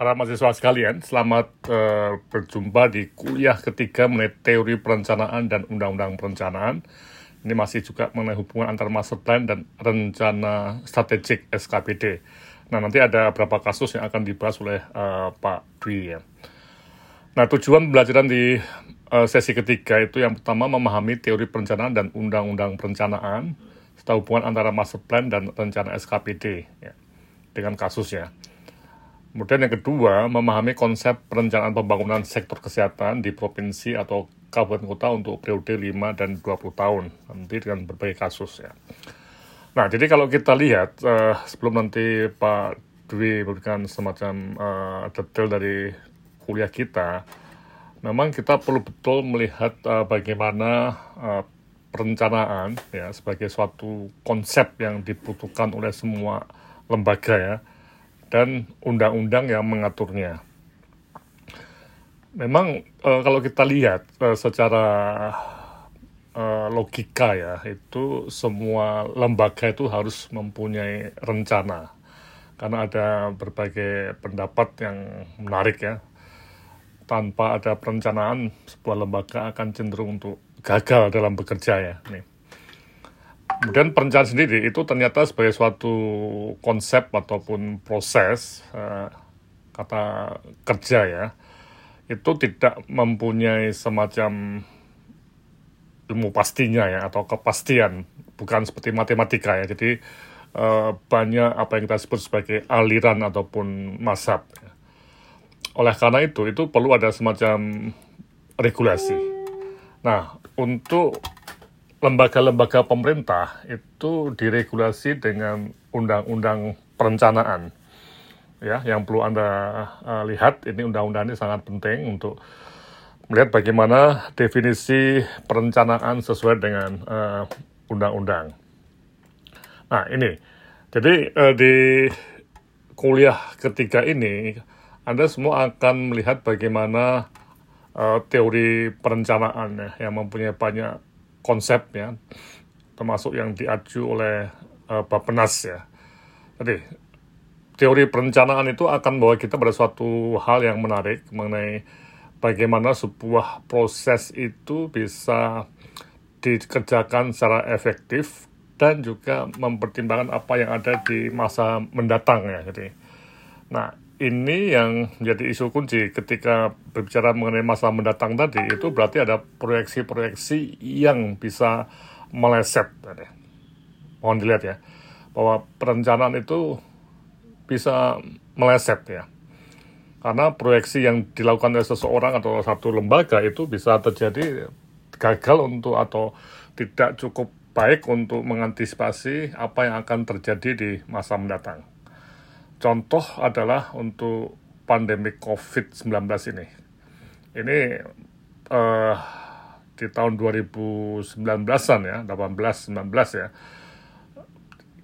para mahasiswa sekalian, selamat uh, berjumpa di kuliah ketiga mengenai teori perencanaan dan undang-undang perencanaan. Ini masih juga mengenai hubungan antara master plan dan rencana strategik SKPD. Nah, nanti ada beberapa kasus yang akan dibahas oleh uh, Pak Dwi ya. Nah, tujuan pembelajaran di uh, sesi ketiga itu yang pertama memahami teori perencanaan dan undang-undang perencanaan, serta hubungan antara master plan dan rencana SKPD ya, dengan kasusnya. Kemudian yang kedua, memahami konsep perencanaan pembangunan sektor kesehatan di provinsi atau kabupaten kota untuk periode 5 dan 20 tahun, nanti dengan berbagai kasus ya. Nah, jadi kalau kita lihat, uh, sebelum nanti Pak Dwi memberikan semacam uh, detail dari kuliah kita, memang kita perlu betul melihat uh, bagaimana uh, perencanaan ya sebagai suatu konsep yang dibutuhkan oleh semua lembaga ya dan undang-undang yang mengaturnya. Memang e, kalau kita lihat e, secara e, logika ya, itu semua lembaga itu harus mempunyai rencana. Karena ada berbagai pendapat yang menarik ya. Tanpa ada perencanaan, sebuah lembaga akan cenderung untuk gagal dalam bekerja ya. Nih. Kemudian perencanaan sendiri itu ternyata sebagai suatu konsep ataupun proses uh, kata kerja ya itu tidak mempunyai semacam ilmu pastinya ya atau kepastian. Bukan seperti matematika ya. Jadi uh, banyak apa yang kita sebut sebagai aliran ataupun masab oleh karena itu itu perlu ada semacam regulasi. Nah untuk lembaga-lembaga pemerintah itu diregulasi dengan undang-undang perencanaan. Ya, yang perlu Anda uh, lihat ini undang-undang ini sangat penting untuk melihat bagaimana definisi perencanaan sesuai dengan uh, undang-undang. Nah, ini. Jadi uh, di kuliah ketiga ini Anda semua akan melihat bagaimana uh, teori perencanaan ya, yang mempunyai banyak konsep ya, termasuk yang diaju oleh uh, ya. Jadi teori perencanaan itu akan membawa kita pada suatu hal yang menarik mengenai bagaimana sebuah proses itu bisa dikerjakan secara efektif dan juga mempertimbangkan apa yang ada di masa mendatang ya. Jadi, nah ini yang menjadi isu kunci ketika berbicara mengenai masa mendatang tadi itu berarti ada proyeksi-proyeksi yang bisa meleset tadi. Mohon dilihat ya bahwa perencanaan itu bisa meleset ya. Karena proyeksi yang dilakukan oleh seseorang atau satu lembaga itu bisa terjadi gagal untuk atau tidak cukup baik untuk mengantisipasi apa yang akan terjadi di masa mendatang. Contoh adalah untuk pandemi COVID-19 ini. Ini uh, di tahun 2019-an ya, 18-19 ya,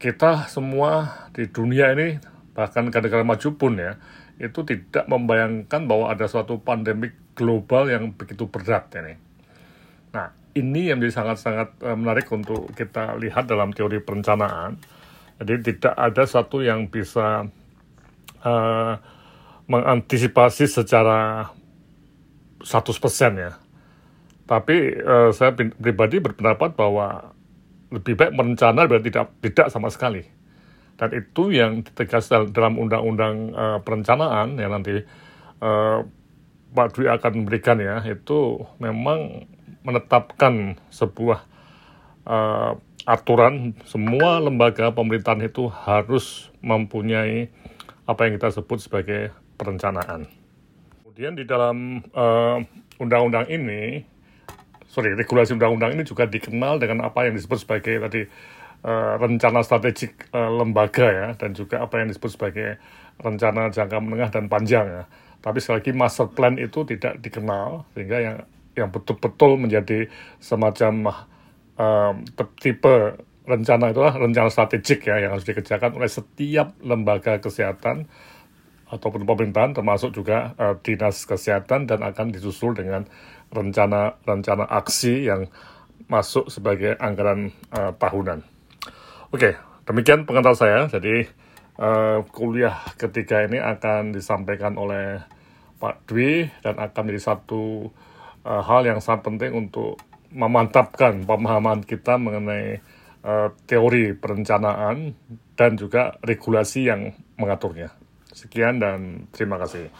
kita semua di dunia ini, bahkan negara-negara maju pun ya, itu tidak membayangkan bahwa ada suatu pandemi global yang begitu berat ini. Nah, ini yang menjadi sangat-sangat eh, menarik untuk kita lihat dalam teori perencanaan. Jadi tidak ada satu yang bisa uh, mengantisipasi secara 100% ya. Tapi uh, saya pribadi berpendapat bahwa lebih baik merencana daripada tidak tidak sama sekali. Dan itu yang ditegaskan dalam undang-undang uh, perencanaan yang nanti uh, Pak Dwi akan memberikan ya, itu memang menetapkan sebuah uh, aturan semua lembaga pemerintahan itu harus mempunyai apa yang kita sebut sebagai perencanaan. Kemudian di dalam eh, undang-undang ini, sorry, regulasi undang-undang ini juga dikenal dengan apa yang disebut sebagai tadi uh, rencana strategik uh, lembaga ya, dan juga apa yang disebut sebagai rencana jangka menengah dan panjang ya. Tapi sekali lagi master plan itu tidak dikenal, sehingga yang yang betul-betul menjadi semacam uh, tipe rencana itulah rencana strategik ya yang harus dikerjakan oleh setiap lembaga kesehatan ataupun pemerintahan termasuk juga uh, dinas kesehatan dan akan disusul dengan rencana-rencana aksi yang masuk sebagai anggaran uh, tahunan. Oke, demikian pengantar saya. Jadi uh, kuliah ketiga ini akan disampaikan oleh Pak Dwi dan akan menjadi satu uh, hal yang sangat penting untuk memantapkan pemahaman kita mengenai uh, teori perencanaan dan juga regulasi yang mengaturnya. Sekian dan terima kasih.